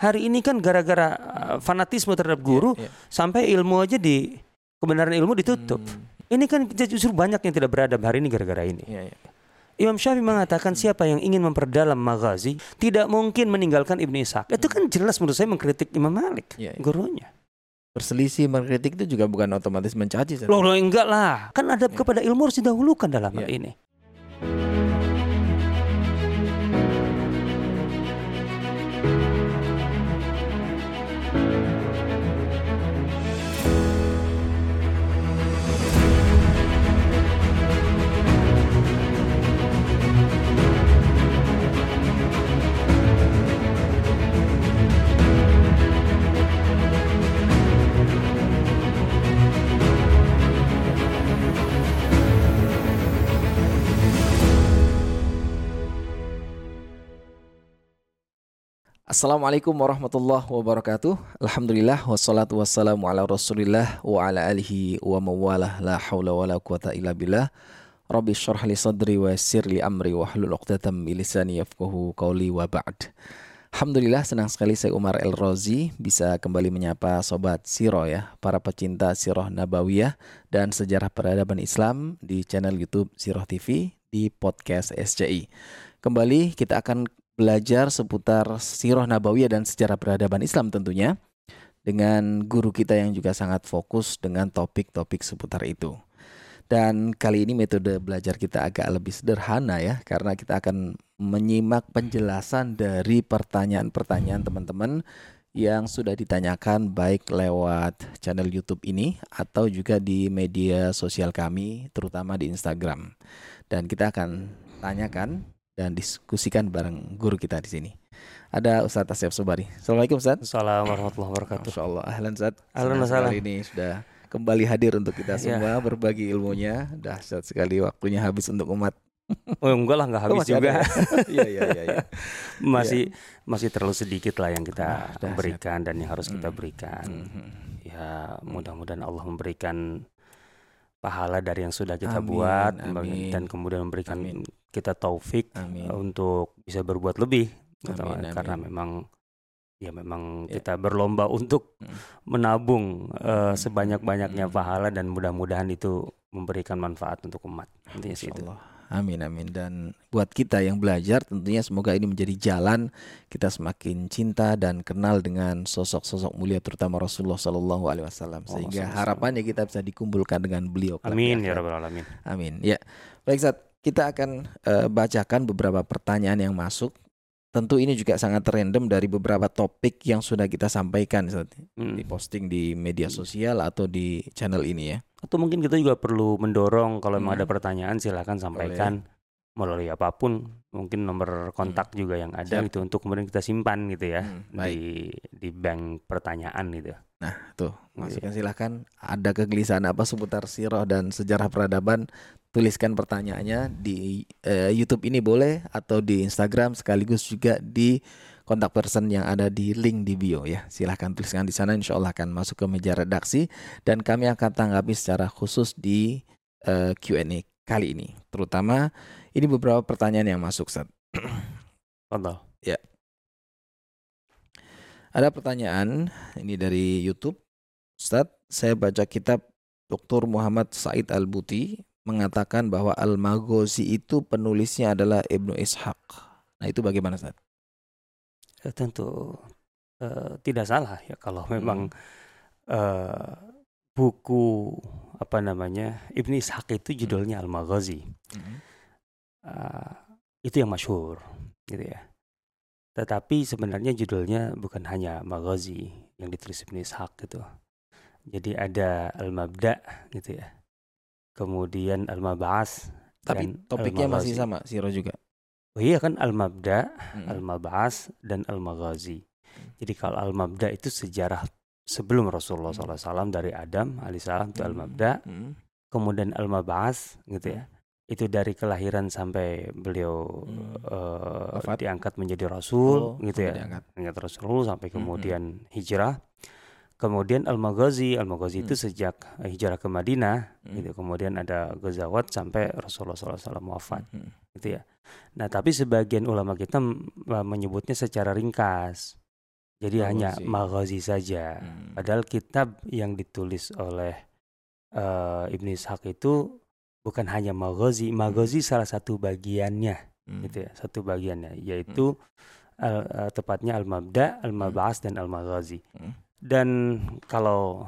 hari ini kan gara-gara uh, fanatisme terhadap guru Iya, iya. sampai ilmu aja di kebenaran ilmu ditutup. Hmm, Ini kan justru banyak yang tidak beradab hari ini gara-gara ini. iya, iya. Imam Syafi'i mengatakan siapa yang ingin memperdalam maghazi tidak mungkin meninggalkan Ibnu Ishaq. Itu kan jelas menurut saya mengkritik Imam Malik, Iya, iya. gurunya. Berselisih mengkritik itu juga bukan otomatis mencaci. Loh, loh enggak lah. Kan adab Iya. kepada ilmu harus didahulukan dalam hal Iya. ini. Assalamualaikum warahmatullahi wabarakatuh. Alhamdulillah wassalatu wassalamu ala Rasulillah wa ala alihi wa mawalah la haula wala quwata illa billah. Rabbi syrah li sadri wa yassir li amri wa hlul 'uqdatam min lisani yafqahu qawli wa ba'd. Alhamdulillah senang sekali saya Umar El Rozi bisa kembali menyapa sobat Siro ya, para pecinta Sirah Nabawiyah dan sejarah peradaban Islam di channel YouTube Sirah TV di podcast SCI. Kembali kita akan belajar seputar sirah nabawiyah dan sejarah peradaban Islam tentunya dengan guru kita yang juga sangat fokus dengan topik-topik seputar itu. Dan kali ini metode belajar kita agak lebih sederhana ya karena kita akan menyimak penjelasan dari pertanyaan-pertanyaan teman-teman yang sudah ditanyakan baik lewat channel YouTube ini atau juga di media sosial kami terutama di Instagram. Dan kita akan tanyakan dan diskusikan bareng guru kita di sini. Ada Ustadz Asyaf Sobari. Assalamualaikum Ustadz. Assalamualaikum warahmatullahi wabarakatuh. Masya Allah. Ahlan Ustadz. Ahlan sekali ini sudah kembali hadir untuk kita Ya. semua berbagi ilmunya. Dahsyat sekali waktunya habis untuk umat. Oh enggak lah enggak Oh, habis ada juga. ya? Iya iya iya. iya. masih masih terlalu sedikit lah yang kita Ah, berikan dan yang harus kita Hmm. berikan. Mhm. Ya mudah-mudahan Allah memberikan pahala dari yang sudah kita Amin, buat amin. dan kemudian memberikan Amin. kita taufik Amin. untuk bisa berbuat lebih gitu. Amin, amin. karena memang ya memang Ya. kita berlomba untuk Hmm. menabung eh, Hmm. sebanyak-banyaknya Hmm. pahala dan mudah-mudahan itu memberikan manfaat untuk umat. Intinya itu. Amin amin dan buat kita yang belajar tentunya semoga ini menjadi jalan kita semakin cinta dan kenal dengan sosok-sosok mulia terutama Rasulullah Shallallahu Alaihi Wasallam Allah sehingga harapannya kita bisa dikumpulkan dengan beliau. Amin ya rabbal alamin. Amin. Ya, baik Zat. Kita akan eh, bacakan beberapa pertanyaan yang masuk. Tentu ini juga sangat random dari beberapa topik yang sudah kita sampaikan. Hmm. di posting di media sosial atau di channel ini ya. Atau mungkin kita juga perlu mendorong kalau memang Hmm. ada pertanyaan silakan sampaikan melalui apa pun, mungkin nomor kontak juga yang ada Siap. gitu untuk kemudian kita simpan gitu ya Hmm, baik. di di bank pertanyaan gitu. Tuh, Iya. masukkan silahkan. Ada kegelisahan apa seputar sirah dan sejarah peradaban? Tuliskan pertanyaannya di eh, YouTube ini boleh atau di Instagram sekaligus juga di kontak person yang ada di link di bio ya. Silahkan tuliskan di sana. Insya Allah akan masuk ke meja redaksi dan kami akan tanggapi secara khusus di eh, Q&A kali ini. Terutama ini beberapa pertanyaan yang masuk. Sat. Fadal. Ada pertanyaan ini dari YouTube. Ustadz, saya baca kitab Dr. Muhammad Said Al-Buti mengatakan bahwa Al-Maghazi itu penulisnya adalah Ibnu Ishaq. Nah, itu bagaimana, Ustadz? Eh, tentu eh, tidak salah ya kalau memang eh, buku apa namanya Ibnu Ishaq itu judulnya Al-Maghazi. Ah, itu yang masyhur gitu ya. Tetapi sebenarnya judulnya bukan hanya Maghazi yang ditulis Ibnu Ishaq gitu. Jadi ada Al-Mabda gitu ya. Kemudian Al-Mab'as Tapi dan topiknya masih Al-Maghazi. sama, Siro juga. Oh iya kan Al-Mabda, Mm-mm. Al-Mab'as dan Al-Maghazi. Jadi kalau Al-Mabda itu sejarah sebelum Rasulullah Hmm. SAW dari Adam alaihissalam itu Mm. Al-Mabda, Mm. kemudian Al-Mab'as gitu ya. Itu dari kelahiran sampai beliau Hmm. Wafat. diangkat menjadi rasul Oh, gitu ya. diangkat. Diangkat rasul sampai Hmm, kemudian hijrah. Kemudian Al-Maghazi, Al-Maghazi itu Hmm. sejak eh, hijrah ke Madinah Hmm. gitu. Kemudian ada Ghazawat sampai Rasulullah SAW wafat Mm. gitu ya. Nah, tapi sebagian ulama kita m- menyebutnya secara ringkas Jadi hanya Maghazi. Maghazi saja. Hmm. Padahal kitab yang ditulis oleh eh, Ibnu Ishaq itu bukan hanya Maghazi, Maghazi salah satu bagiannya Hmm. gitu ya, satu bagiannya yaitu al- eh, tepatnya Al-Mabda, Al-Mab'as dan Al-Maghazi. Hmm. Dan kalau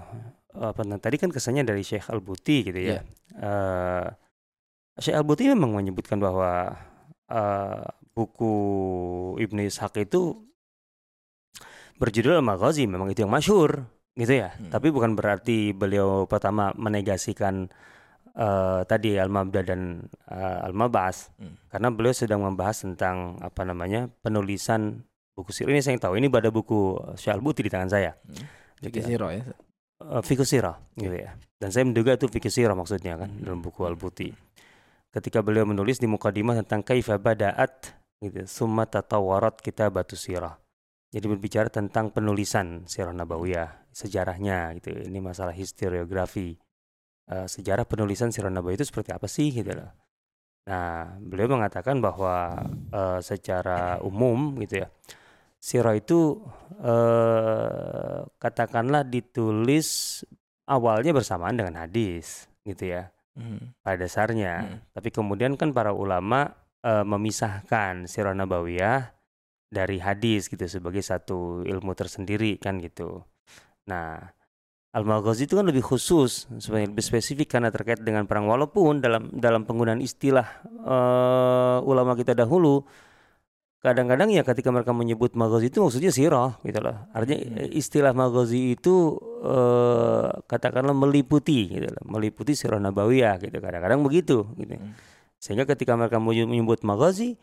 apa nah, tadi kan kesannya dari Syekh Al-Buti gitu ya. Iya. Eh, Syekh Al-Buti memang menyebutkan bahwa eh, buku Ibnu Ishaq itu berjudul Al-Maghazi, memang itu yang masyhur gitu ya. Hmm. Tapi bukan berarti beliau pertama menegasikan eh, tadi Al-Mabda dan eh, Al-Mab'as Hmm. karena beliau sedang membahas tentang apa namanya penulisan buku sirah ini saya tahu ini pada buku Syekh Al-Buti di tangan saya Hmm. gitu ya. sirah ya. Eh, Fiqh Sirah gitu ya. Dan saya menduga itu Fiqh Sirah maksudnya kan Hmm. dalam buku Al-Buti. Ketika beliau menulis di mukadimah tentang kaifa bada'at gitu, summa tatawarat kitabatu sirah. Jadi berbicara tentang penulisan sirah nabawiyah, sejarahnya gitu. Ini masalah historiografi. Eh, sejarah penulisan sirah nabawiyah itu seperti apa sih gitu loh. Nah, beliau mengatakan bahwa eh, secara umum gitu ya. Sirah itu eh, katakanlah ditulis awalnya bersamaan dengan hadis gitu ya Hmm. pada dasarnya. Hmm. Tapi kemudian kan para ulama eh, memisahkan sirah nabawiyah dari hadis gitu sebagai satu ilmu tersendiri kan gitu. Nah, Al-Maghazi itu kan lebih khusus, sebenarnya lebih spesifik karena terkait dengan perang walaupun dalam dalam penggunaan istilah eh, ulama kita dahulu kadang-kadang ya ketika mereka menyebut Maghazi itu maksudnya sirah gitu loh. Artinya Hmm. istilah Maghazi itu eh, katakanlah meliputi gitu loh, meliputi sirah nabawiyah gitu. Kadang-kadang begitu gitu. Hmm. Sehingga ketika mereka menye- menyebut Maghazi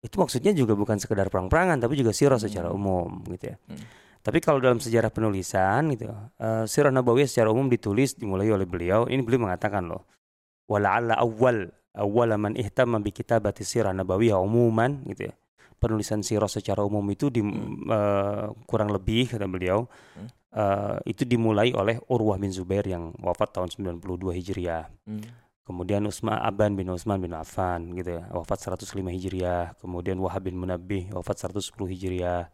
itu maksudnya juga bukan sekedar perang-perangan tapi juga sirah secara Hmm. umum gitu ya. Hmm. Tapi kalau dalam sejarah penulisan gitu, eh, sirah nabawiyah secara umum ditulis dimulai oleh beliau. Ini beliau mengatakan loh, wala'alla awal awal man ihtamma bi kitabati sirah nabawiyah umuman gitu ya. Penulisan sirah secara umum itu di, Hmm. eh, kurang lebih kata beliau Hmm. eh, itu dimulai oleh Urwah bin Zubair yang wafat tahun 92 Hijriah. Hmm. Kemudian Usman Aban bin Utsman bin Affan gitu ya, wafat 105 Hijriah. Kemudian Wahab bin Munabbih wafat 110 Hijriah.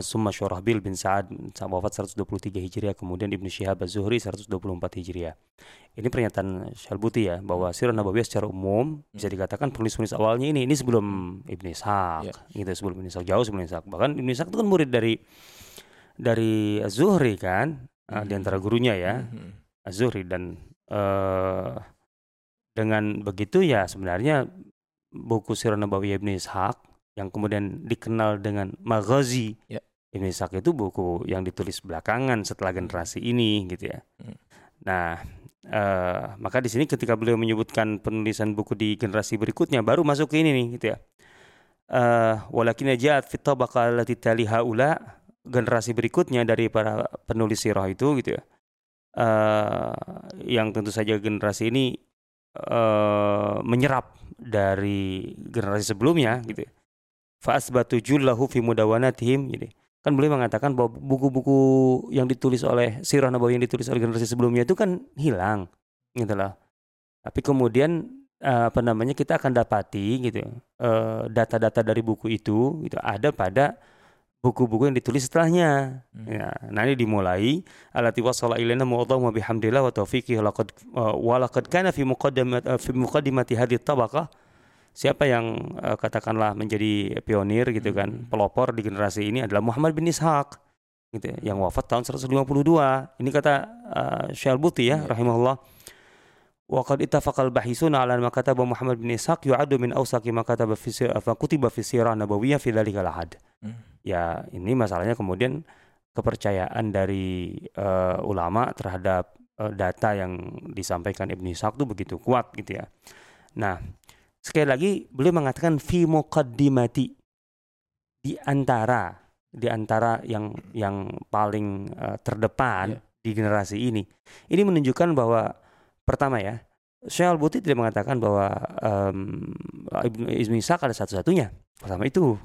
Summa Syurahbil bin Sa'ad wafat 123 Hijriah. Kemudian Ibnu Syihab Az-Zuhri 124 Hijriah. Ini pernyataan Syalbuti ya bahwa Sirah Nabawiyah secara umum bisa dikatakan penulis-penulis awalnya ini ini sebelum Ibnu Ishaq Ya. gitu sebelum Ibnu Ishaq jauh sebelum Ibnu Ishaq. Bahkan Ibnu Ishaq itu kan murid dari dari Az-Zuhri kan eh, di antara gurunya ya. Hmm. Az-Zuhri dan eh, dengan begitu ya sebenarnya buku Sirah Nabawiyah Ibnu Ishaq yang kemudian dikenal dengan Maghazi Ya. Ibnu Ishaq itu buku yang ditulis belakangan setelah generasi ini gitu ya. Hmm. Nah, eh, maka di sini ketika beliau menyebutkan penulisan buku di generasi berikutnya baru masuk ke ini nih gitu ya. Eh, walakin ja'at fit tabaqah allati tali haula generasi berikutnya dari para penulis sirah itu gitu ya. eh yang tentu saja generasi ini eh menyerap dari generasi sebelumnya gitu. ya. Fa asbatu jullahu fi mudawanatihim gitu. Kan beliau mengatakan bahwa buku-buku yang ditulis oleh sirah nabawi yang ditulis oleh generasi sebelumnya itu kan hilang gitu loh. Tapi kemudian eh, apa namanya kita akan dapati gitu eh, data-data dari buku itu itu ada pada buku-buku yang ditulis setelahnya. Hmm. Ya, nah ini dimulai alati wasala ilaina mu'adhamu bihamdillah wa taufiqihi laqad wa laqad kana fi muqaddimat fi muqaddimati hadhihi tabaqah siapa yang uh, katakanlah menjadi pionir gitu kan Hmm. pelopor di generasi ini adalah Muhammad bin Ishaq gitu ya, yang wafat tahun 152 ini kata uh, Syalbuti ya Iya. rahimahullah wa qad ittafaqal bahisuna ala ma kataba Muhammad bin Ishaq yu'addu min awsaqi ma kataba fi sir- fa kutiba fi sirah nabawiyyah fi dhalikal ahad Hmm. ya ini masalahnya kemudian kepercayaan dari eh, ulama terhadap eh, data yang disampaikan Ibnu Ishaq itu begitu kuat gitu ya. Nah, sekali lagi beliau mengatakan fi muqaddimati di antara di antara yang yang paling eh, terdepan Ya. di generasi ini. Ini menunjukkan bahwa pertama ya, Syekh Al-Buti tidak mengatakan bahwa em, Ibnu Ibnu Ishaq ada satu-satunya. Pertama itu.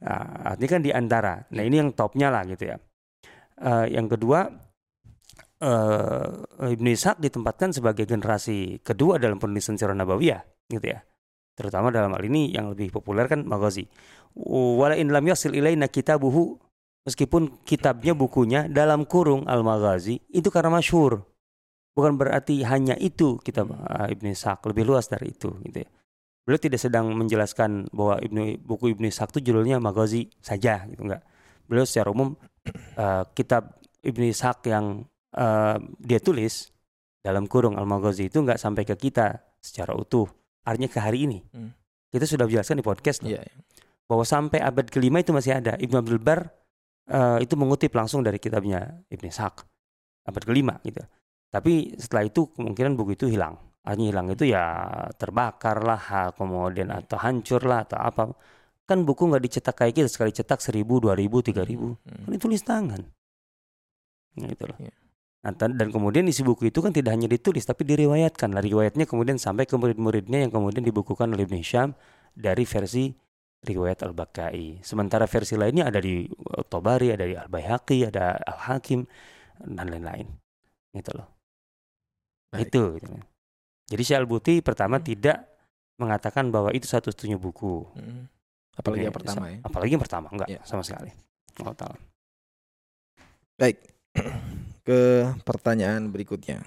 Nah, artinya kan di antara. Nah, ini yang topnya lah gitu ya. Eh, yang kedua eh Ibnu Ishaq ditempatkan sebagai generasi kedua dalam penulisan Sirah Nabawiyah gitu ya. Terutama dalam hal ini yang lebih populer kan Maghazi. Wala in lam yasil ilaina kitabuhu meskipun kitabnya bukunya dalam kurung Al-Maghazi itu karena masyhur. Bukan berarti hanya itu kitab uh, Ibnu Ishaq, lebih luas dari itu gitu ya. Beliau tidak sedang menjelaskan bahwa Ibnu buku Ibnu Ishaq itu judulnya Maghazi saja gitu enggak. Beliau secara umum uh, kitab Ibnu Ishaq yang uh, dia tulis dalam kurung Al-Maghazi itu enggak sampai ke kita secara utuh. Artinya ke hari ini. Hmm. Kita sudah jelaskan di podcast loh. Yeah, yeah. Bahwa sampai abad kelima itu masih ada. Ibnu Abdul Bar uh, itu mengutip langsung dari kitabnya Ibnu Ishaq abad kelima gitu. Tapi setelah itu kemungkinan buku itu hilang. Hanya hilang itu ya terbakar lah, kemudian atau hancur lah atau apa. Kan buku nggak dicetak kayak kita sekali cetak seribu, dua ribu, tiga ribu. Hmm. Kan tulis tangan. Gitu loh. Yeah. Nah, dan kemudian isi buku itu kan tidak hanya ditulis tapi diriwayatkan. Lah riwayatnya kemudian sampai ke murid-muridnya yang kemudian dibukukan oleh Ibn Hisham dari versi riwayat Al-Bakai. Sementara versi lainnya ada di Tobari, ada di Al-Baihaqi, ada Al-Hakim dan lain-lain. Gitu loh. Baik. Itu gitu. Jadi Syekh Al-Buti pertama hmm. tidak mengatakan bahwa itu satu-satunya buku. Hmm. Apalagi yang pertama ya. Apalagi yang pertama enggak ya. sama sekali. Tahu. Baik. Ke pertanyaan berikutnya.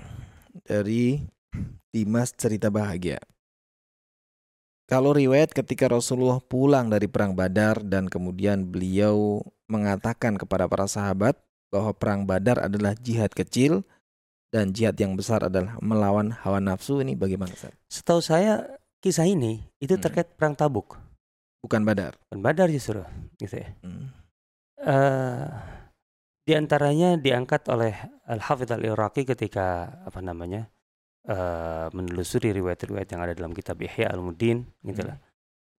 Dari Dimas Cerita Bahagia. Kalau riwayat ketika Rasulullah pulang dari perang Badar dan kemudian beliau mengatakan kepada para sahabat bahwa perang Badar adalah jihad kecil dan jihad yang besar adalah melawan hawa nafsu ini bagaimana Ustaz? Setahu saya kisah ini itu hmm. terkait hmm. perang Tabuk. Bukan Badar. Bukan Badar justru, gitu ya. Hmm. Uh, di antaranya diangkat oleh Al-Hafidh Al-Iraqi ketika apa namanya? Uh, menelusuri riwayat-riwayat yang ada dalam kitab Ihya Al-Mudin gitu hmm.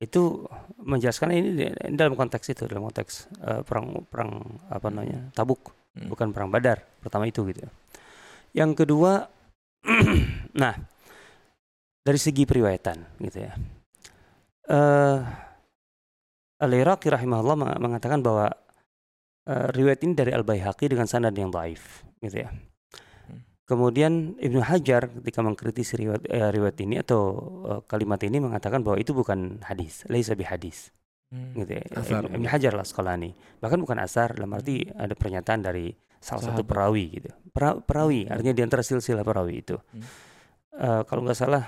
Itu menjelaskan ini dalam konteks itu, dalam konteks uh, perang perang apa namanya? Tabuk, hmm. bukan perang Badar. Pertama itu gitu. Yang kedua, nah dari segi periwayatan gitu ya. Uh, Al-Iraqi rahimahullah mengatakan bahwa uh, riwayat ini dari Al-Baihaqi dengan sanad yang dhaif gitu ya. Kemudian Ibnu Hajar ketika mengkritisi riwayat, uh, riwayat ini atau uh, kalimat ini mengatakan bahwa itu bukan hadis, laisa bi hadis. Hmm. Gitu ya. Asar. Ibnu Hajar lah sekolah ini. Bahkan bukan asar dalam arti hmm. ada pernyataan dari salah Sahabat. satu perawi gitu. Pra, perawi hmm. artinya di antara silsilah perawi itu. Hmm. Uh, kalau nggak salah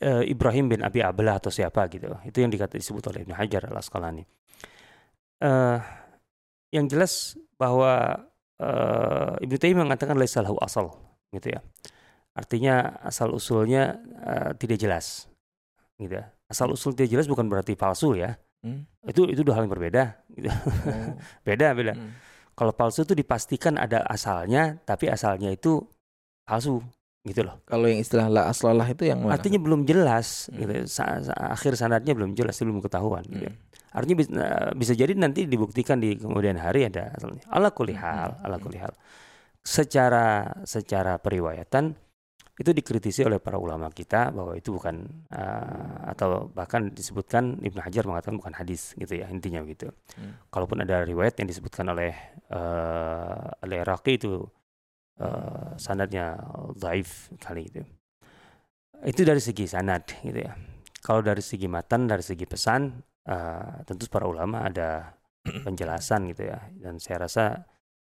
uh, Ibrahim bin Abi Ablah atau siapa gitu. Itu yang dikata disebut oleh Ibnu Hajar al Asqalani. Uh, yang jelas bahwa uh, Ibnu Taimiyah mengatakan laisalahu asal gitu ya. Artinya asal usulnya uh, tidak jelas. Gitu ya. Asal usul tidak jelas bukan berarti palsu ya. Hmm. Itu itu dua hal yang berbeda gitu. Oh. beda beda. Hmm kalau palsu itu dipastikan ada asalnya, tapi asalnya itu palsu gitu loh. Kalau yang istilah la aslalah itu yang mana? Artinya belum jelas hmm. gitu. Sa sa akhir sanadnya belum jelas, belum ketahuan gitu. Hmm. Artinya bisa, bisa jadi nanti dibuktikan di kemudian hari ada asalnya. Ala kulihal, hmm. ala kulihal. Secara secara periwayatan itu dikritisi oleh para ulama kita bahwa itu bukan uh, atau bahkan disebutkan Ibnu Hajar mengatakan bukan hadis gitu ya intinya gitu. Hmm. Kalaupun ada riwayat yang disebutkan oleh uh, Al-Iraqi itu uh, sanadnya zaif kali itu. Itu dari segi sanad gitu ya. Kalau dari segi matan, dari segi pesan, uh, tentu para ulama ada penjelasan gitu ya. Dan saya rasa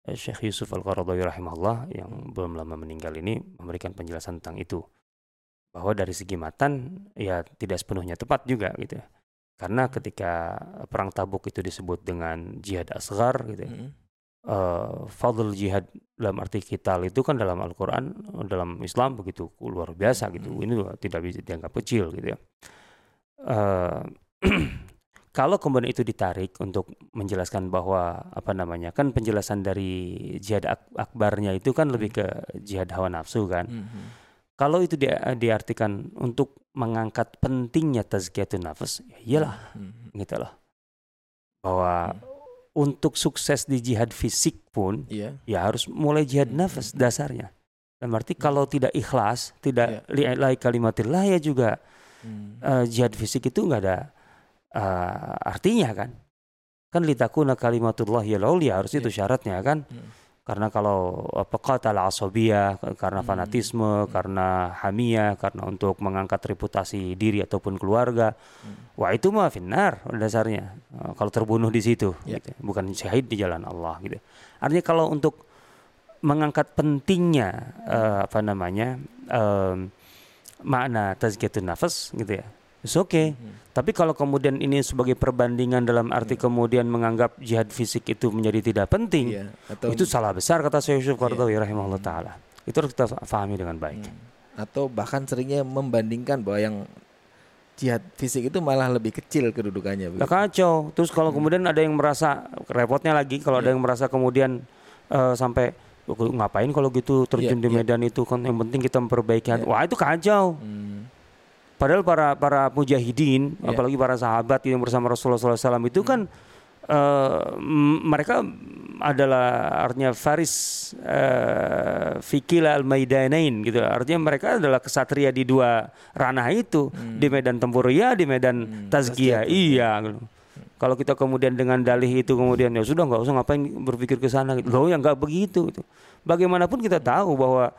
Eh, Syekh Yusuf Al-Qaradawi rahimahullah yang belum lama meninggal ini memberikan penjelasan tentang itu. Bahwa dari segi matan ya tidak sepenuhnya tepat juga gitu ya. Karena ketika perang Tabuk itu disebut dengan jihad asgar gitu ya. Hmm. Uh, fadl jihad dalam arti kita itu kan dalam Al-Qur'an dalam Islam begitu luar biasa gitu. Hmm. Ini tidak bisa dianggap kecil gitu ya. Uh, kalau kemudian itu ditarik untuk menjelaskan bahwa apa namanya kan penjelasan dari jihad ak akbarnya itu kan lebih ke jihad hawa nafsu kan. Mm -hmm. Kalau itu di diartikan untuk mengangkat pentingnya tazkiyatun nafas, ya iyalah, mm -hmm. gitu loh. Bahwa mm -hmm. Untuk sukses di jihad fisik pun, yeah. ya harus mulai jihad mm -hmm. nafas dasarnya. Dan berarti kalau tidak ikhlas, tidak yeah. li kalimatillah ya juga mm. uh, jihad fisik itu nggak ada uh, artinya kan kan litakuna kalimatullah ya laulia harus yeah. itu iya. syaratnya kan hmm. Karena kalau apa qatala asabiyah karena Hmm. fanatisme, karena hamiyah, karena untuk mengangkat reputasi diri ataupun keluarga. Hmm. Wah, itu mah finnar dasarnya. Eh, Kalau terbunuh di situ Ya. gitu. Bukan syahid di jalan Allah gitu. Artinya kalau untuk mengangkat pentingnya eh, apa namanya? em, makna tazkiyatun nafas gitu ya. It's okay. Hmm. Tapi kalau kemudian ini sebagai perbandingan dalam arti kemudian menganggap jihad fisik itu menjadi tidak penting, Iya, atau itu salah besar kata Syekh Yusuf Qaradawi Iya. rahimahullah taala. Itu harus kita fahami dengan baik. Hmm. atau bahkan seringnya membandingkan bahwa yang jihad fisik itu malah lebih kecil kedudukannya begitu. kacau. Terus kalau kemudian ada yang merasa repotnya lagi kalau ada Iya. yang merasa kemudian eh, sampai "Oh, ngapain kalau gitu terjun Iya, di medan itu kan yang penting kita memperbaiki hati." Iya. Wah, itu kacau. Hmm. Padahal para para mujahidin, Iya. apalagi para sahabat yang bersama Rasulullah SAW itu kan eh, m- mereka adalah artinya faris uh, fikila al maidanain gitu. Artinya mereka adalah kesatria di dua ranah itu, di medan tempur ya, di medan Hmm, tazkiyah tazkiyah, iya. gitu. Kalau kita kemudian dengan dalih itu kemudian ya sudah nggak usah ngapain berpikir ke sana gitu. Loh ya nggak begitu gitu. Bagaimanapun kita tahu bahwa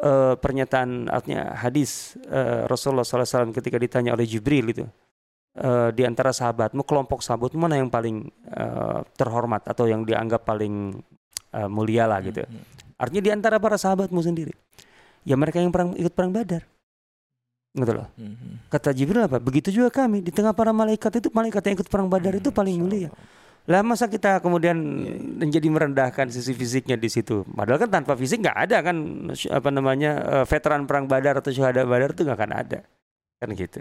eh, pernyataan artinya hadis eh, Rasulullah SAW ketika ditanya oleh Jibril itu eh, di antara sahabatmu kelompok sahabat mana yang paling eh, terhormat atau yang dianggap paling eh, mulia lah gitu. Hmm. Artinya di antara para sahabatmu sendiri. Ya mereka yang perang ikut perang Badar. Gitu loh. Hmm. Kata Jibril apa? Begitu juga kami di tengah para malaikat itu malaikat yang ikut perang Badar itu paling mulia. Lah masa kita kemudian menjadi merendahkan sisi fisiknya di situ. Padahal kan tanpa fisik nggak ada kan apa namanya eh, veteran perang Badar atau syuhada Badar itu nggak akan ada. Kan gitu.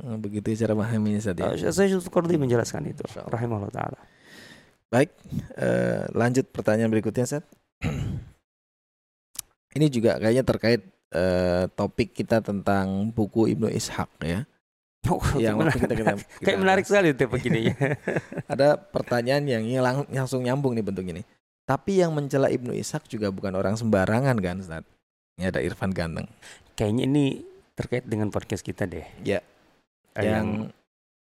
Hmm, begitu cara memahami Ustaz ya. Eh, Saya Yusuf Qardi menjelaskan itu. Rahimahullah taala. Baik, eh, lanjut pertanyaan berikutnya, Set. Ini juga kayaknya terkait eh, topik kita tentang buku Ibnu Ishaq ya. Yang waktu kita, kita, kita Kayak menarik sekali tuh begini. Ada pertanyaan yang ini lang- langsung nyambung nih bentuk ini. Tapi yang mencela Ibnu Ishaq juga bukan orang sembarangan kan, Ustaz? Ini ada Irfan Ganteng. Kayaknya ini terkait dengan podcast kita deh. Ya, Eh, yang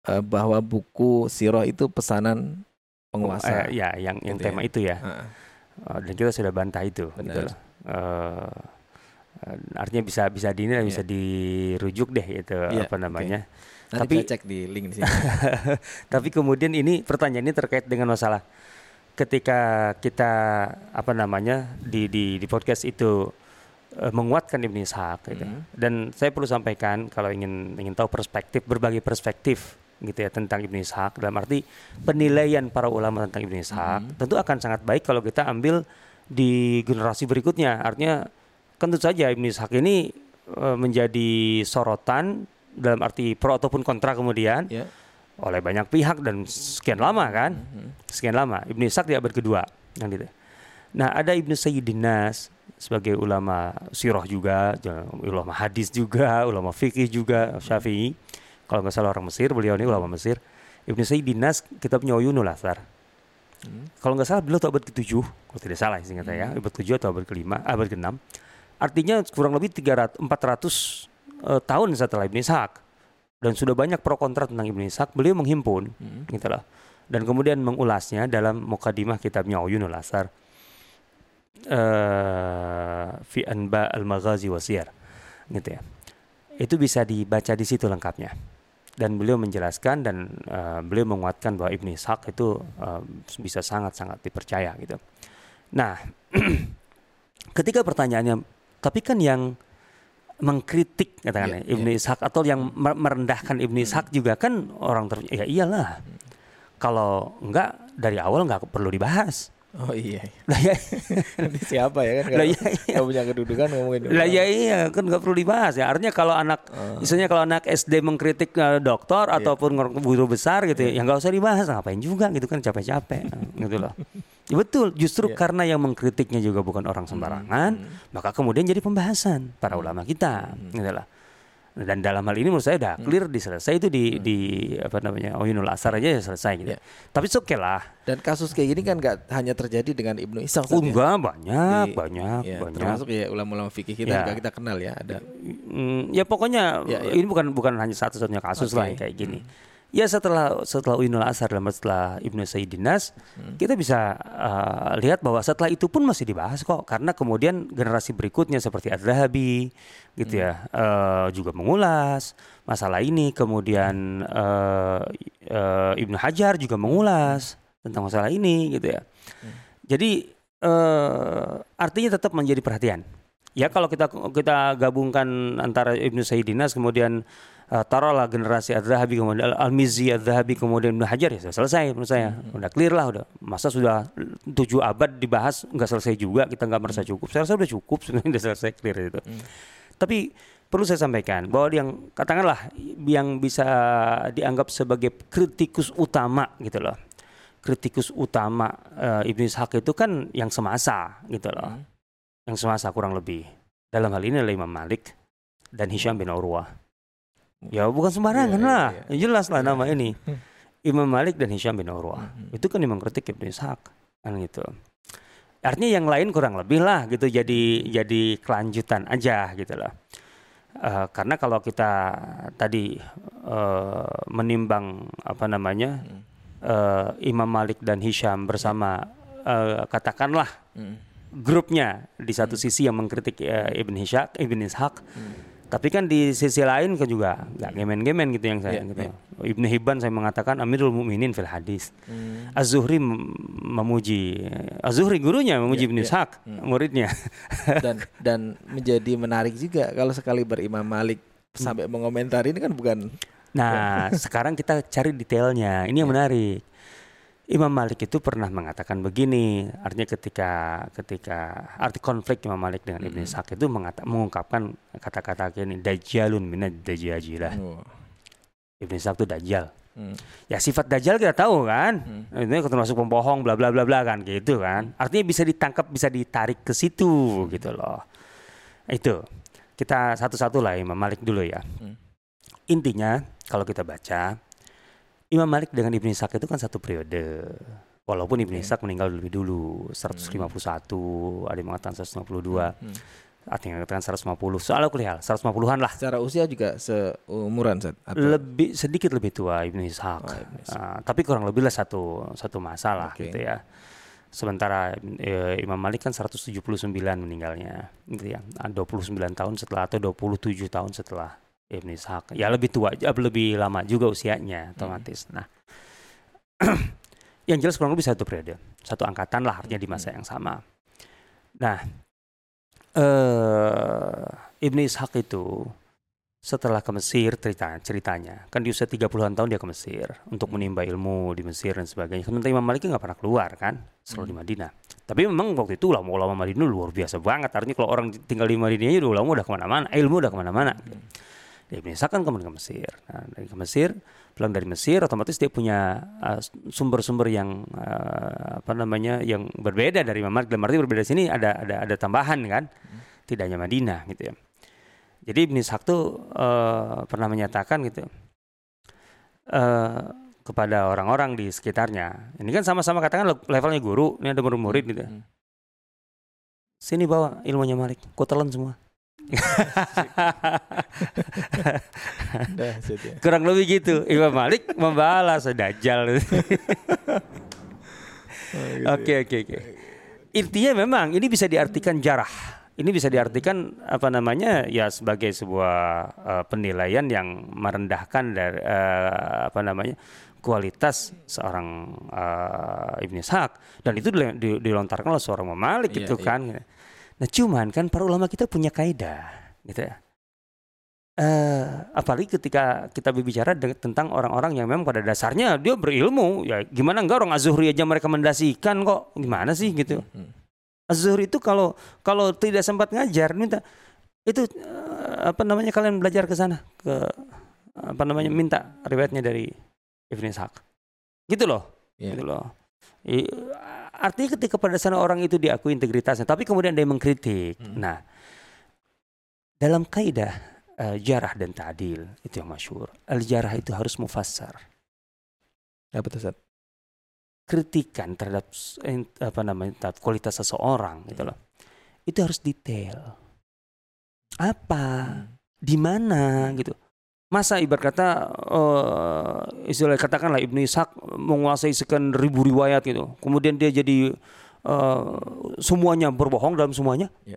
eh, bahwa buku Sirah itu pesanan penguasa. eh, ya yang yang Gitu tema ya. itu ya. Heeh. Eh, dan kita sudah bantah itu. Benar. Gitu loh. Eh, artinya bisa bisa di ini bisa dirujuk deh itu Iya, apa namanya. Nanti Tapi- kita cek di link di sini. Tapi kemudian ini pertanyaan ini terkait dengan masalah ketika kita apa namanya di di di podcast itu eh, menguatkan Ibnu Ishaq gitu. Mhm. Dan saya perlu sampaikan kalau ingin ingin tahu perspektif berbagai perspektif gitu ya tentang Ibnu Ishaq dalam arti penilaian para ulama tentang Ibnu Ishaq Mhm. tentu akan sangat baik kalau kita ambil di generasi berikutnya. Artinya tentu saja Ibnu Ishaq ini eh, menjadi sorotan dalam arti pro ataupun kontra kemudian ya. oleh banyak pihak dan sekian lama kan Mhm. sekian lama Ibnu Ishaq di abad kedua kan gitu. Nah ada Ibnu Sayyidin Nas sebagai ulama sirah juga, ulama hadis juga, ulama fikih juga, Syafi'i. Kalau nggak salah orang Mesir, beliau ini ulama Mesir. Ibnu Sayyidin Nas kitabnya Uyunul Athar. Hmm. Kalau nggak salah beliau itu abad ke-7, kalau tidak salah singkat saya, abad ke-7 atau abad ke-5, abad ke-6. Artinya kurang lebih 300 400 eh, tahun setelah Ibnu Ishaq. Dan sudah banyak pro kontra tentang Ibnu Ishaq, beliau menghimpun Hmm. gitu loh. Dan kemudian mengulasnya dalam mukadimah kitabnya Uyunul Asar eh fi anba al-maghazi wasiyar gitu ya. Itu bisa dibaca di situ lengkapnya. Dan beliau menjelaskan dan eh, beliau menguatkan bahwa Ibnu Ishaq itu eh, bisa sangat-sangat dipercaya gitu. Nah, ketika pertanyaannya tapi kan yang mengkritik katakan Iya, ya, Ibnu Ishaq atau yang mer- merendahkan Ibnu Ishaq juga kan orang ter ya iyalah. Kalau enggak dari awal enggak perlu dibahas. Oh iya. Lah ya, Ini siapa ya kan? lah ya, iya. nggak punya kedudukan ngomongin. Lah ya iya kan nggak perlu dibahas ya. Artinya kalau anak Oh. misalnya kalau anak SD mengkritik eh, dokter ataupun ngor- guru besar gitu ya, ya nggak usah dibahas ngapain juga gitu kan capek-capek gitu loh. Ya betul, justru Iya. karena yang mengkritiknya juga bukan orang sembarangan, maka kemudian jadi pembahasan para ulama kita gitu lah. Dan dalam hal ini menurut saya udah clear diselesai itu di di apa namanya Oyunul Asar aja ya selesai gitu. Iya. Tapi oke lah. Dan kasus kayak gini kan nggak hanya terjadi dengan Ibnu Ishaq. Ustaz, Oh, ya? enggak banyak, Di- banyak, Ya, banyak. termasuk ya ulama-ulama fikih kita Ya. juga kita kenal ya ada. Mm, ya pokoknya Ya, ya. ini bukan bukan hanya satu-satunya kasus Oke. lah kayak gini. Ya setelah setelah Uinul Asar dan setelah Ibnu Sayyidinas hmm. kita bisa uh, lihat bahwa setelah itu pun masih dibahas kok karena kemudian generasi berikutnya seperti Ad-Dhahabi gitu hmm. ya uh, juga mengulas masalah ini kemudian uh, uh, Ibnu Hajar juga mengulas tentang masalah ini gitu ya. Hmm. Jadi uh, artinya tetap menjadi perhatian. Ya kalau kita kita gabungkan antara Ibnu Sayyidinas kemudian uh, taruhlah generasi Ad-Zahabi kemudian Al-Mizi Ad-Zahabi kemudian Ibnu Hajar ya sudah selesai menurut saya hmm. udah clear lah udah masa sudah tujuh abad dibahas nggak selesai juga kita nggak merasa hmm. cukup saya rasa udah cukup sebenarnya udah selesai clear itu hmm. tapi perlu saya sampaikan bahwa yang katakanlah yang bisa dianggap sebagai kritikus utama gitu loh kritikus utama uh, Ibnu Ishaq itu kan yang semasa gitu loh hmm. yang semasa kurang lebih dalam hal ini adalah Imam Malik dan Hisham bin Urwah Ya bukan sembarangan ya, lah. Ya. Jelas lah nama ini. Imam Malik dan Hisham bin Urwah. Hmm. Itu kan memang kritik Ibnu Ishaq. Kan gitu. Artinya yang lain kurang lebih lah gitu jadi jadi kelanjutan aja gitu lah. Uh, karena kalau kita tadi uh, menimbang apa namanya uh, Imam Malik dan Hisham bersama uh, katakanlah hmm. grupnya di satu hmm. sisi yang mengkritik uh, Ibn Ishaq, Ibn Ishaq, hmm tapi kan di sisi lain kan juga nggak gemen-gemen gitu yang saya yeah, gitu. Yeah. Ibnu Hibban saya mengatakan Amirul Mukminin fil hadis. Hmm. Az-Zuhri memuji Az-Zuhri gurunya memuji yeah, Ibnu yeah. Ishaq hmm. muridnya. dan dan menjadi menarik juga kalau sekali berimam Malik sampai hmm. mengomentari ini kan bukan Nah, sekarang kita cari detailnya. Ini yang menarik. Imam Malik itu pernah mengatakan begini, artinya ketika ketika arti konflik Imam Malik dengan Ibnu mm Ishaq itu mengata, mengungkapkan kata-kata ini dajjalun minad dajajilah. Oh. Ibnu Ishaq itu dajjal. Hmm. Ya sifat dajjal kita tahu kan. Hmm. Itu termasuk pembohong bla bla bla bla kan gitu kan. Artinya bisa ditangkap, bisa ditarik ke situ hmm. gitu loh. Itu. Kita satu-satu lah Imam Malik dulu ya. Hmm. Intinya kalau kita baca Imam Malik dengan Ibnu Ishaq itu kan satu periode. Walaupun Ibnu Ishaq meninggal lebih dulu, 151, hmm. ada yang mengatakan 152. Hmm. Ada yang mengatakan 150. Soal kuliah 150-an lah. Secara usia juga seumuran Zat, atau? Lebih sedikit lebih tua Ibnu Ishaq. Oh, Uh, tapi kurang lebih lah satu satu masalah okay. gitu ya. Sementara e, Imam Malik kan 179 meninggalnya gitu ya. 29 tahun setelah atau 27 tahun setelah Ibn Ishaq. Ya lebih tua, lebih lama juga usianya otomatis. Hmm. Nah, yang jelas kurang lebih satu periode, satu angkatan lah artinya di masa hmm. yang sama. Nah, uh, Ibn Ishaq itu setelah ke Mesir cerita ceritanya kan di usia 30-an tahun dia ke Mesir untuk menimba ilmu di Mesir dan sebagainya. Sementara Imam Malik nggak pernah keluar kan, selalu hmm. di Madinah. Tapi memang waktu itu ulama-ulama Madinah luar biasa banget. Artinya kalau orang tinggal di Madinah udah ulama udah ke mana-mana, ilmu udah ke mana-mana. Hmm dia misalkan kemudian ke Mesir. Nah, dari ke Mesir, pulang dari Mesir, otomatis dia punya uh, sumber-sumber uh, yang uh, apa namanya yang berbeda dari Imam Malik. Dalam arti berbeda sini ada ada ada tambahan kan, hmm. tidak hanya Madinah gitu ya. Jadi Ibn Ishaq tuh uh, pernah menyatakan gitu uh, kepada orang-orang di sekitarnya. Ini kan sama-sama katakan levelnya guru, ini ada murid-murid gitu. Hmm. Sini bawa ilmunya Malik, kau semua. Kurang lebih gitu. Imam Malik membalas Dajjal. Oh, gitu ya. Oke oke oke. Intinya memang ini bisa diartikan jarah. Ini bisa diartikan apa namanya ya sebagai sebuah uh, penilaian yang merendahkan dari uh, apa namanya kualitas seorang uh, Ibn Ishaq dan itu dilontarkan oleh seorang Malik iya, gitu iya. kan. Nah cuman kan para ulama kita punya kaidah gitu ya. Uh, apalagi ketika kita berbicara tentang orang-orang yang memang pada dasarnya dia berilmu ya gimana enggak orang Azhuri aja merekomendasikan kok gimana sih gitu hmm. Azhuri itu kalau kalau tidak sempat ngajar minta itu uh, apa namanya kalian belajar ke sana ke apa namanya minta riwayatnya dari Ibn Ishaq gitu loh yeah. gitu loh I, artinya ketika pada sana orang itu diakui integritasnya, tapi kemudian dia mengkritik. Hmm. Nah, dalam kaidah uh, jarah dan ta'dil itu yang masyur. Al jarah itu harus mufassar. Apa itu Kritikan terhadap apa namanya kualitas seseorang gitu loh. Itu harus detail. Apa? Hmm. Di mana gitu. Masa ibarat kata uh, istilah katakanlah Ibnu Ishaq menguasai sekian ribu riwayat gitu. Kemudian dia jadi uh, semuanya berbohong dalam semuanya. Ya.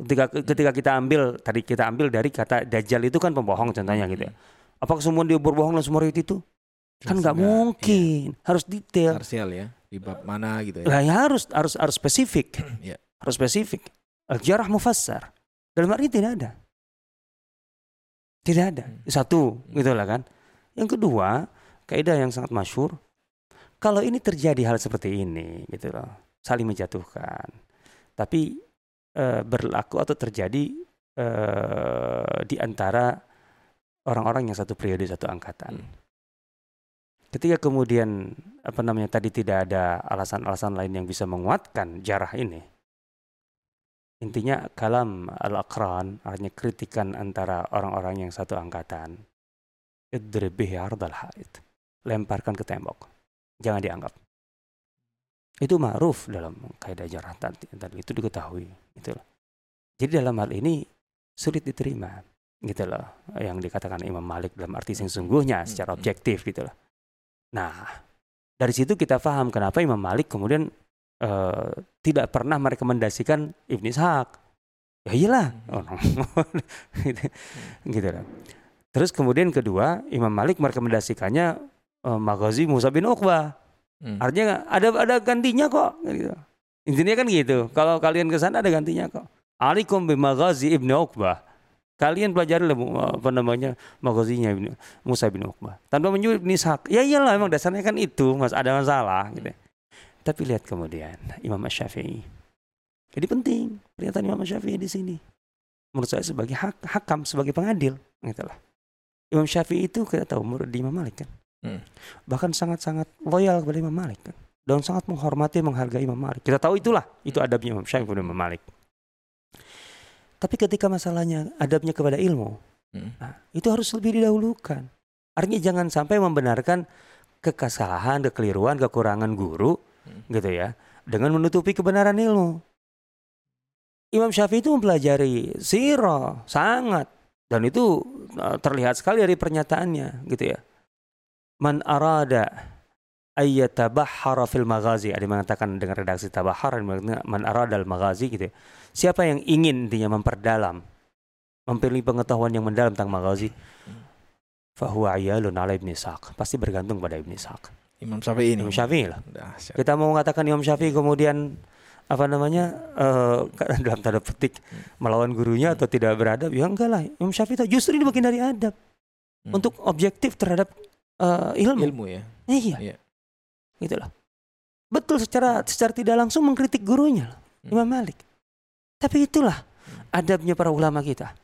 Ketika ketika kita ambil tadi kita ambil dari kata dajjal itu kan pembohong contohnya gitu ya. Hmm. Apakah semua dia berbohong dalam semua riwayat itu? Kan nggak mungkin. Iya. Harus detail. Parsial ya. Di bab mana gitu ya. Lah ya harus harus harus spesifik. ya. Harus spesifik. Al-jarah mufassar. Dalam arti tidak ada. Tidak ada. Hmm. Satu, hmm. gitu lah kan. Yang kedua, kaidah yang sangat masyur. Kalau ini terjadi hal seperti ini, gitu loh, saling menjatuhkan. Tapi e, berlaku atau terjadi e, di antara orang-orang yang satu periode satu angkatan. Hmm. Ketika kemudian apa namanya tadi tidak ada alasan-alasan lain yang bisa menguatkan jarah ini, Intinya kalam al-aqran artinya kritikan antara orang-orang yang satu angkatan. Idribihi ardal haid. Lemparkan ke tembok. Jangan dianggap. Itu ma'ruf dalam kaidah jarah tadi, itu diketahui gitu loh. Jadi dalam hal ini sulit diterima gitu loh yang dikatakan Imam Malik dalam arti yang sungguhnya secara hmm. objektif gitu loh. Nah, dari situ kita paham kenapa Imam Malik kemudian uh, tidak pernah merekomendasikan Ibn Ishaq. Ya iyalah. Hmm. Oh, no. gitu, gitu lah. Terus kemudian kedua, Imam Malik merekomendasikannya uh, Maghazi Musa bin Uqbah. Hmm. Artinya ada ada gantinya kok. Gitu. Intinya kan gitu. Kalau kalian ke sana ada gantinya kok. Alikum bi Maghazi Ibnu Uqbah. Kalian pelajari lah apa namanya Maghazinya Ibnu Musa bin Uqbah. Tanpa menyebut Ibn Ishaq. Ya iyalah emang dasarnya kan itu, Mas ada masalah gitu. Tapi lihat kemudian Imam Syafi'i. Jadi penting pernyataan Imam Syafi'i di sini. Menurut saya sebagai hak, hakam, sebagai pengadil. Gitulah. Imam Syafi'i itu kita tahu murid Imam Malik kan. Hmm. Bahkan sangat-sangat loyal kepada Imam Malik kan. Dan sangat menghormati, menghargai Imam Malik. Kita tahu itulah. Itu adabnya Imam Syafi'i kepada Imam Malik. Tapi ketika masalahnya adabnya kepada ilmu, hmm. nah, itu harus lebih didahulukan. Artinya jangan sampai membenarkan kekesalahan, kekeliruan, kekurangan guru gitu ya dengan menutupi kebenaran ilmu. Imam Syafi'i itu mempelajari sirah sangat dan itu uh, terlihat sekali dari pernyataannya gitu ya. Man arada ayyatabahhara fil maghazi ada yang mengatakan dengan redaksi tabahhar man arada al maghazi gitu ya. siapa yang ingin intinya memperdalam memilih pengetahuan yang mendalam tentang maghazi? Fahuwa ayalun ala ibn Ishaq. Pasti bergantung pada ibn Ishaq Imam Syafi'i ini. Imam Syafi'i lah. Kita mau mengatakan Imam Syafi'i kemudian apa namanya uh, dalam tanda petik melawan gurunya atau tidak beradab? Ya enggak lah. Imam Syafi'i itu justru ini bagian dari adab. Hmm. untuk objektif terhadap uh, ilmu. Ilmu ya. Iya. Iya. Itulah betul secara secara tidak langsung mengkritik gurunya hmm. Imam Malik. Tapi itulah hmm. adabnya para ulama kita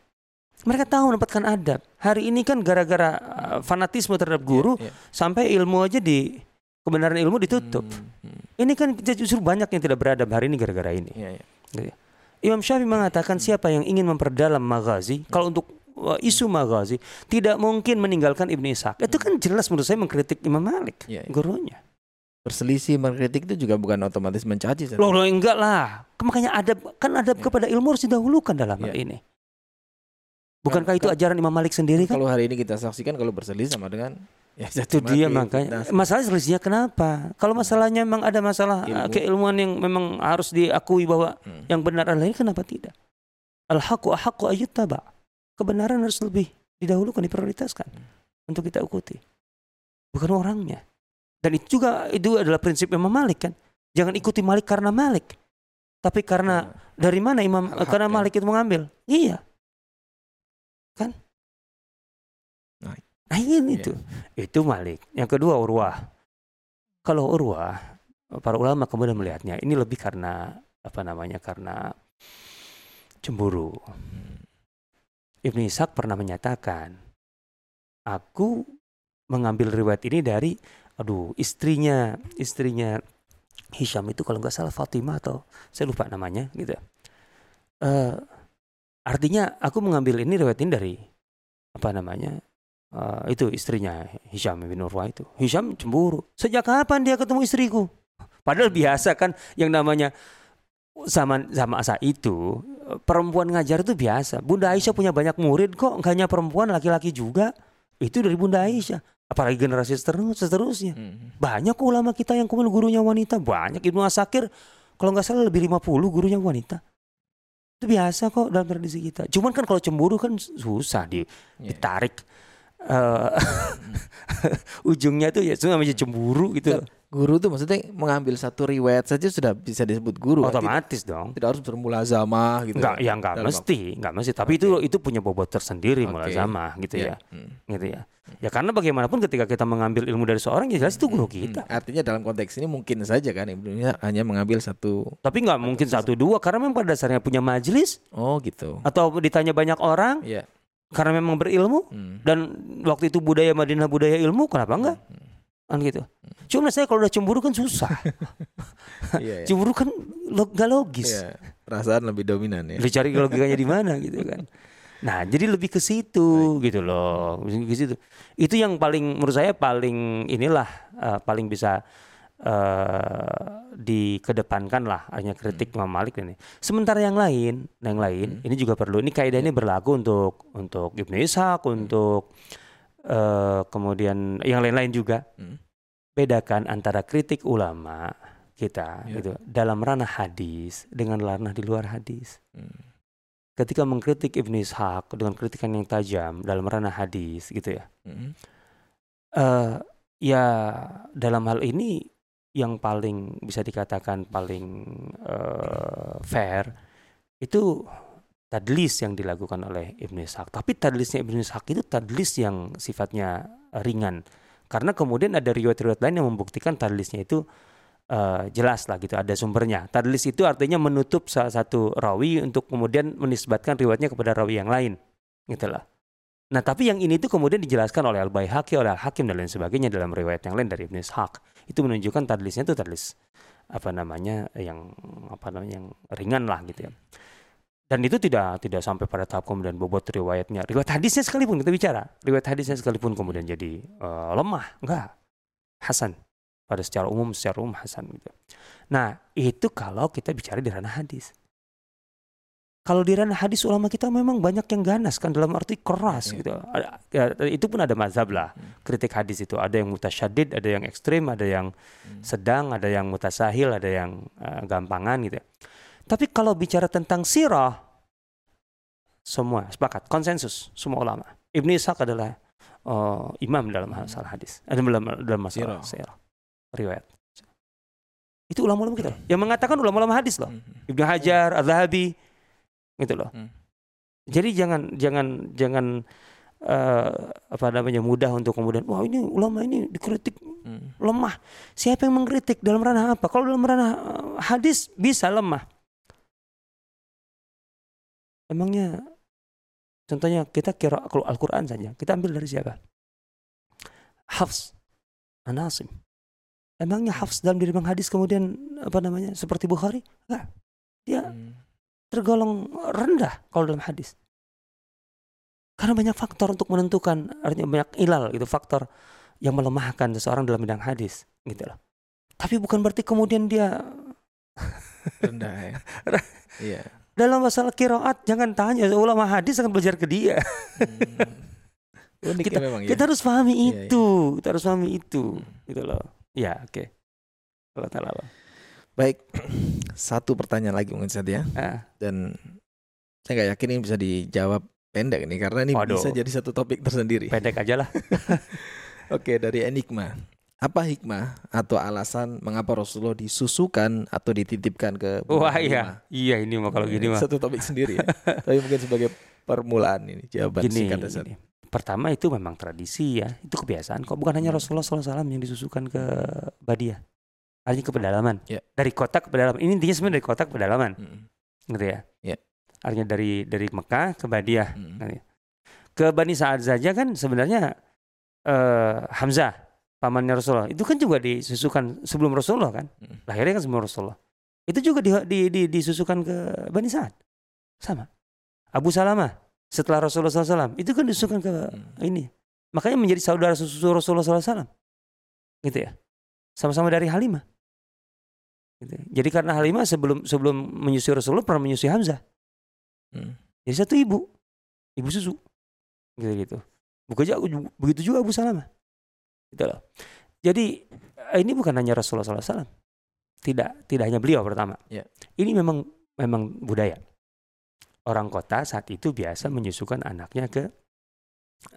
mereka tahu mendapatkan adab. Hari ini kan gara-gara uh, fanatisme terhadap guru yeah, yeah. sampai ilmu aja di kebenaran ilmu ditutup. Hmm, hmm. Ini kan justru banyak yang tidak beradab hari ini gara-gara ini. Yeah, yeah. Imam Syafi'i mengatakan hmm. siapa yang ingin memperdalam maghazi, hmm. kalau untuk uh, isu maghazi tidak mungkin meninggalkan Ibnu Ishaq. Itu kan jelas menurut saya mengkritik Imam Malik, yeah, yeah. gurunya. Berselisih mengkritik itu juga bukan otomatis mencaci. Loh, loh enggak lah. Makanya adab kan adab yeah. kepada ilmu harus didahulukan dalam yeah. hal ini. Bukankah itu ajaran Imam Malik sendiri kan? Kalau hari ini kita saksikan kalau berselisih sama dengan ya itu dia makanya. Masalah selisihnya kenapa? Kalau masalahnya memang ada masalah Ilmu. keilmuan yang memang harus diakui bahwa hmm. yang benar adalah ini kenapa tidak? Al haqqu ahqqu ayyuttaba. Kebenaran harus lebih didahulukan diprioritaskan hmm. untuk kita ikuti. Bukan orangnya. Dan itu juga itu adalah prinsip Imam Malik kan. Jangan ikuti Malik karena Malik. Tapi karena hmm. dari mana Imam karena. Malik itu mengambil? Iya. Kan? Nah, nah ini yeah. tuh. Itu Malik. Yang kedua Urwah. Kalau Urwah, para ulama kemudian melihatnya ini lebih karena apa namanya? Karena cemburu. Hmm. Ibnu Ishaq pernah menyatakan, aku mengambil riwayat ini dari aduh istrinya istrinya Hisham itu kalau nggak salah Fatimah atau saya lupa namanya gitu. Uh, Artinya aku mengambil ini riwayat ini dari apa namanya? Uh, itu istrinya Hisham bin Urwah itu. Hisham cemburu. Sejak kapan dia ketemu istriku? Padahal biasa kan yang namanya zaman zaman masa itu perempuan ngajar itu biasa. Bunda Aisyah punya banyak murid kok, enggak hanya perempuan, laki-laki juga. itu dari Bunda Aisyah. Apalagi generasi seterus- seterusnya. Hmm. Banyak ulama kita yang kemudian gurunya wanita. Banyak Ibnu Asakir kalau nggak salah lebih 50 gurunya wanita. Itu biasa kok dalam tradisi kita. Cuman kan kalau cemburu kan susah di, Iya. ditarik eh, ujungnya tuh ya cuma namanya cemburu gitu. Guru tuh maksudnya mengambil satu riwayat saja sudah bisa disebut guru. kan? Otomatis dong. Tidak, harus bermulazamah gitu. Enggak, ya enggak Dalam mesti, enggak mesti. Tapi itu itu punya bobot tersendiri Oke. mulazamah gitu Iya. ya. Hmm. Gitu ya. Ya karena bagaimanapun ketika kita mengambil ilmu dari seorang ya jelas itu guru kita. Hmm. Artinya dalam konteks ini mungkin saja kan Ibnu hanya mengambil satu. Tapi nggak mungkin satu dua karena memang pada dasarnya punya majelis Oh gitu. atau ditanya banyak orang Iya. karena memang berilmu Hmm. dan waktu itu budaya Madinah budaya ilmu kenapa enggak? Kan gitu. Cuma saya kalau udah cemburu kan susah. Iya. iya. cemburu kan lo, nggak logis. Iya. Perasaan lebih dominan ya. Lu cari logikanya di mana gitu kan. Nah, jadi lebih ke situ gitu loh. Ke situ. Itu yang paling menurut saya paling inilah eh, paling bisa eh dikedepankan lah hanya kritik Imam Malik ini. Sementara yang lain, yang lain ini juga perlu. Ini kaidah ini berlaku untuk untuk Ibnu Ishaq, untuk eh kemudian yang lain-lain juga. Hmm. Bedakan antara kritik ulama kita Ya. gitu dalam ranah hadis dengan ranah di luar hadis Hmm. Ketika mengkritik Ibnu Ishaq dengan kritikan yang tajam dalam ranah hadis gitu ya. Hmm. eh ya dalam hal ini yang paling bisa dikatakan paling eh, fair itu tadlis yang dilakukan oleh Ibnu Ishaq. Tapi tadlisnya Ibnu Ishaq itu tadlis yang sifatnya ringan. Karena kemudian ada riwayat-riwayat lain yang membuktikan tadlisnya itu eh, jelas lah gitu, ada sumbernya. Tadlis itu artinya menutup salah satu rawi untuk kemudian menisbatkan riwayatnya kepada rawi yang lain. Gitu lah. Nah, tapi yang ini tuh kemudian dijelaskan oleh Al-Baihaqi, oleh Al-Hakim dan lain sebagainya dalam riwayat yang lain dari Ibnu Ishaq. Itu menunjukkan tadlisnya itu tadlis apa namanya yang apa namanya yang ringan lah gitu ya. Dan itu tidak tidak sampai pada tahap kemudian bobot riwayatnya. Riwayat hadisnya sekalipun kita bicara, riwayat hadisnya sekalipun kemudian jadi eh, lemah, enggak. Hasan pada secara umum secara umum hasan gitu. Nah, itu kalau kita bicara di ranah hadis. Kalau di ranah hadis ulama kita memang banyak yang ganas kan dalam arti keras Iya. gitu. Ada- ya, itu pun ada mazhab lah. Hmm. Kritik hadis itu ada yang mutasyadid, ada yang ekstrim, ada yang Hmm. sedang, ada yang mutasahil, ada yang eh, gampangan gitu. Tapi kalau bicara tentang sirah semua sepakat, konsensus semua ulama. Ibnu Ishaq adalah eh, imam dalam masalah hadis, ada dalam dalam masalah Sirah. sirah. Riwayat. Itu ulama-ulama kita. Yang mengatakan ulama-ulama hadis loh. Hmm. Ibnu Hajar, Al-Zahabi gitu loh. Hmm. Jadi jangan jangan jangan eh, apa namanya mudah untuk kemudian wah ini ulama ini dikritik Hmm. lemah. Siapa yang mengkritik dalam ranah apa? Kalau dalam ranah eh, hadis bisa lemah. Emangnya contohnya kita kira kalau Al-Qur'an saja, kita ambil dari siapa? Hafs Anasim. Emangnya Hafs dalam diri Bang Hadis kemudian apa namanya seperti Bukhari? Enggak. Dia Hmm. tergolong rendah kalau dalam hadis. Karena banyak faktor untuk menentukan, artinya banyak ilal gitu, faktor yang melemahkan seseorang dalam bidang hadis, gitu loh. Tapi bukan berarti kemudian dia rendah ya. Iya. dalam masalah kiroat jangan tanya ulama hadis akan belajar ke dia. Hmm. Unik ya memang ya. Kita harus pahami Iya, itu, kita harus pahami itu, Hmm. gitu loh. Ya, oke. Allah taala. alam. Baik, satu pertanyaan lagi mungkin saja Ah, dan saya nggak yakin ini bisa dijawab pendek ini karena ini Waduh. bisa jadi satu topik tersendiri. pendek aja lah. Oke, dari Enigma. Apa hikmah atau alasan mengapa Rasulullah disusukan atau dititipkan ke Wah iya, iya ini mah kalau gini mah. Satu topik sendiri ya. Tapi mungkin sebagai permulaan ini jawaban Gini, singkat dasar. gini. Pertama itu memang tradisi ya, itu kebiasaan kok. Bukan hanya Hmm. Rasulullah SAW yang disusukan ke Badiah. Artinya ke pedalaman. Ya. Dari kota ke pedalaman. Ini intinya sebenarnya dari kota ke pedalaman, Mm, gitu ya. Ya. Artinya dari dari Mekah ke Badiah. mm, Ke Bani Sa'ad saja kan sebenarnya eh Hamzah pamannya Rasulullah itu kan juga disusukan sebelum Rasulullah kan. mm. Lahirnya kan sebelum Rasulullah. Itu juga di, di, di- disusukan ke Bani Sa'ad. Sama. Abu Salamah setelah Rasulullah SAW itu kan disusukan ke Mm. ini. Makanya menjadi saudara susu Rasulullah SAW. Gitu ya. Sama-sama dari Halimah. Gitu. Jadi karena Halimah sebelum sebelum menyusui Rasulullah pernah menyusui Hamzah. Mm. Jadi satu ibu. Ibu susu. Gitu gitu. Begitu, begitu juga Abu Salamah. Gitu loh. Jadi eh, ini bukan hanya Rasulullah SAW. Tidak, tidak hanya beliau pertama. Ya. Ini memang memang budaya. Orang kota saat itu biasa menyusukan anaknya ke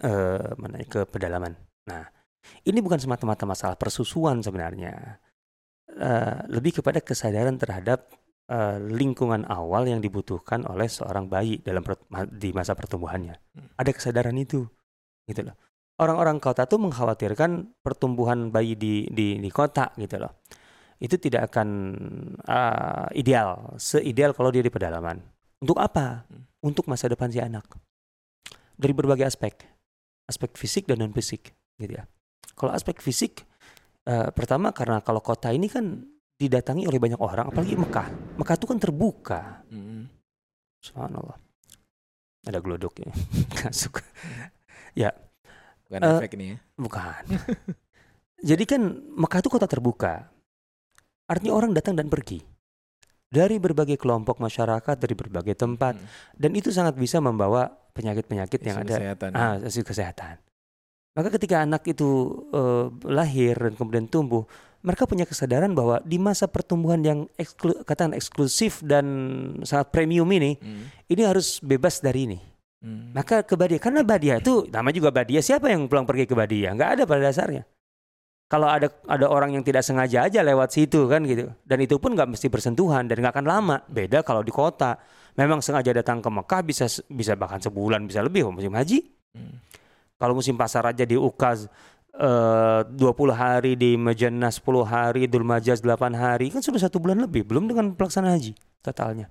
eh, mana ke pedalaman. Nah, ini bukan semata-mata masalah persusuan sebenarnya. Eh, lebih kepada kesadaran terhadap eh, lingkungan awal yang dibutuhkan oleh seorang bayi dalam di masa pertumbuhannya. Hmm. Ada kesadaran itu, gitu loh. Orang-orang kota tuh mengkhawatirkan pertumbuhan bayi di di, di kota, gitu loh. Itu tidak akan eh, ideal, seideal kalau dia di pedalaman. Untuk apa? Hmm. Untuk masa depan si anak. Dari berbagai aspek, aspek fisik dan non fisik, gitu ya. Kalau aspek fisik, eh, pertama karena kalau kota ini kan didatangi oleh banyak orang, apalagi Mekah. Mekah itu kan terbuka, Mm. subhanallah. Ada gelodoknya, masuk. Bukan Eh, efek ini ya. Bukan. Jadi kan Mekah itu kota terbuka. Artinya orang datang dan pergi. Dari berbagai kelompok masyarakat, dari berbagai tempat. Mm. Dan itu sangat bisa membawa penyakit-penyakit yang ada kesehatan. ya. ah, isu kesehatan. Maka ketika anak itu eh, lahir dan kemudian tumbuh, mereka punya kesadaran bahwa di masa pertumbuhan yang eksklu, katakan eksklusif dan sangat premium ini, Mm. ini harus bebas dari ini. Mm. Maka ke Badia, karena Badia itu nama juga Badia, siapa yang pulang pergi ke Badia? Nggak ada pada dasarnya. Kalau ada ada orang yang tidak sengaja aja lewat situ kan gitu, dan itu pun nggak mesti bersentuhan dan nggak akan lama. Beda kalau di kota, memang sengaja datang ke Mekah bisa bisa bahkan sebulan bisa lebih musim haji. Mm. Kalau musim pasar aja di Ukaz eh, 20 hari di Majannah 10 hari, Dhul Majaz 8 hari, kan sudah satu bulan lebih, belum dengan pelaksanaan haji totalnya.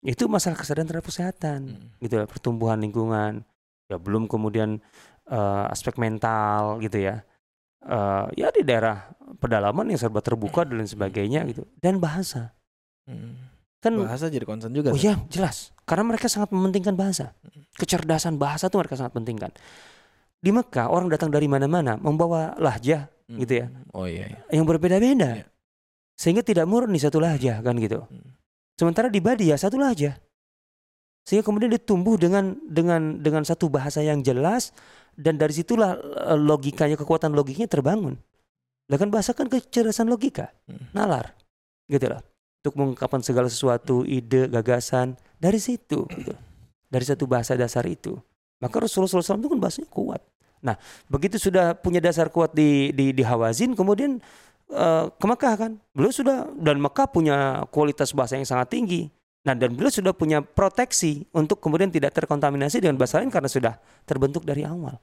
Itu masalah kesadaran terhadap kesehatan Mm. gitu ya, pertumbuhan lingkungan. Ya belum kemudian eh, aspek mental gitu ya. Eh, ya di daerah pedalaman yang serba terbuka dan lain sebagainya gitu. Dan bahasa. Mm. Kan Bahasa jadi concern juga. Oh Ustaz. iya, jelas. Karena mereka sangat mementingkan bahasa. Kecerdasan bahasa tuh mereka sangat pentingkan. Di Mekah orang datang dari mana-mana membawa lahjah Mm. gitu ya. Oh iya. iya. yang berbeda-beda. Iya. Sehingga tidak murni satu lahjah kan gitu. Mm. Sementara di Badia satu lahjah. Sehingga kemudian dia tumbuh dengan dengan dengan satu bahasa yang jelas dan dari situlah eh, logikanya kekuatan logiknya terbangun. Lah kan bahasa kan kecerdasan logika, Mm. nalar. Gitu loh. Untuk mengungkapkan segala sesuatu, ide, gagasan dari situ gitu. Dari satu bahasa dasar itu. Maka Rasulullah SAW itu kan bahasanya kuat. Nah, begitu sudah punya dasar kuat di di, di Hawazin, kemudian eh, ke Mekah kan. Beliau sudah dan Mekah punya kualitas bahasa yang sangat tinggi. Nah, dan beliau sudah punya proteksi untuk kemudian tidak terkontaminasi dengan bahasa lain karena sudah terbentuk dari awal.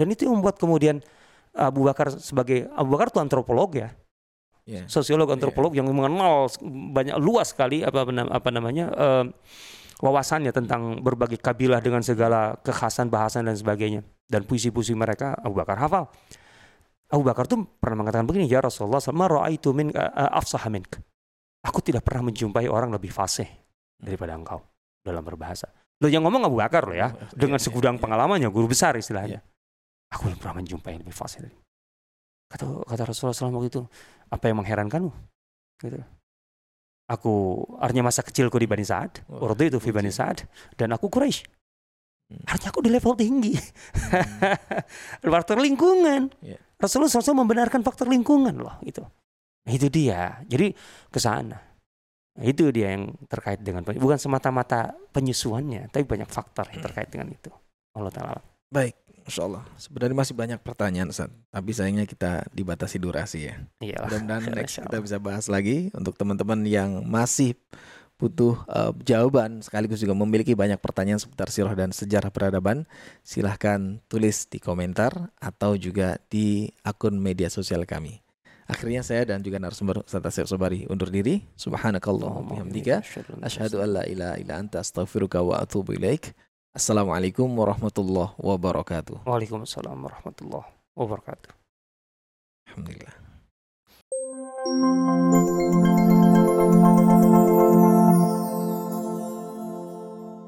Dan itu yang membuat kemudian Abu Bakar sebagai Abu Bakar itu antropolog ya, Iya. sosiolog antropolog yang mengenal banyak luas sekali apa apa namanya eh, wawasannya tentang berbagai kabilah dengan segala kekhasan bahasan dan sebagainya dan puisi-puisi mereka Abu Bakar hafal. Abu Bakar tuh pernah mengatakan begini ya Rasulullah sama raaitu min eh, afsaha mink. Aku tidak pernah menjumpai orang lebih fasih daripada engkau dalam berbahasa. Lo yang ngomong Abu Bakar lo ya dengan Iya, segudang iya. pengalamannya guru besar istilahnya. Aku belum pernah menjumpai yang lebih fasih dari kata kata Rasulullah SAW waktu itu apa yang mengherankanmu gitu aku artinya masa kecilku di Bani Sa'ad waktu itu di Bani. Sa'ad dan aku Quraisy Hmm. artinya aku di level tinggi Hmm. faktor lingkungan Iya. Rasulullah SAW membenarkan faktor lingkungan loh itu Nah, itu dia jadi ke sana Nah, itu dia yang terkait dengan bukan semata-mata penyusuannya tapi banyak faktor yang terkait dengan itu Allah taala Baik, Insya Allah. Sebenarnya masih banyak pertanyaan, Ustaz. Tapi sayangnya kita dibatasi durasi ya. iya Mudah-mudahan next kita bisa bahas lagi untuk teman-teman yang masih butuh eh, jawaban sekaligus juga memiliki banyak pertanyaan seputar sirah dan sejarah peradaban, silahkan tulis di komentar atau juga di akun media sosial kami. Akhirnya saya dan juga narasumber Ustaz Tasir Sobari undur diri. Subhanakallahumma bihamdika. Asyhadu an la ilaha illa anta astaghfiruka wa atubu ilaik. Assalamualaikum warahmatullahi wabarakatuh. Waalaikumsalam warahmatullahi wabarakatuh Alhamdulillah.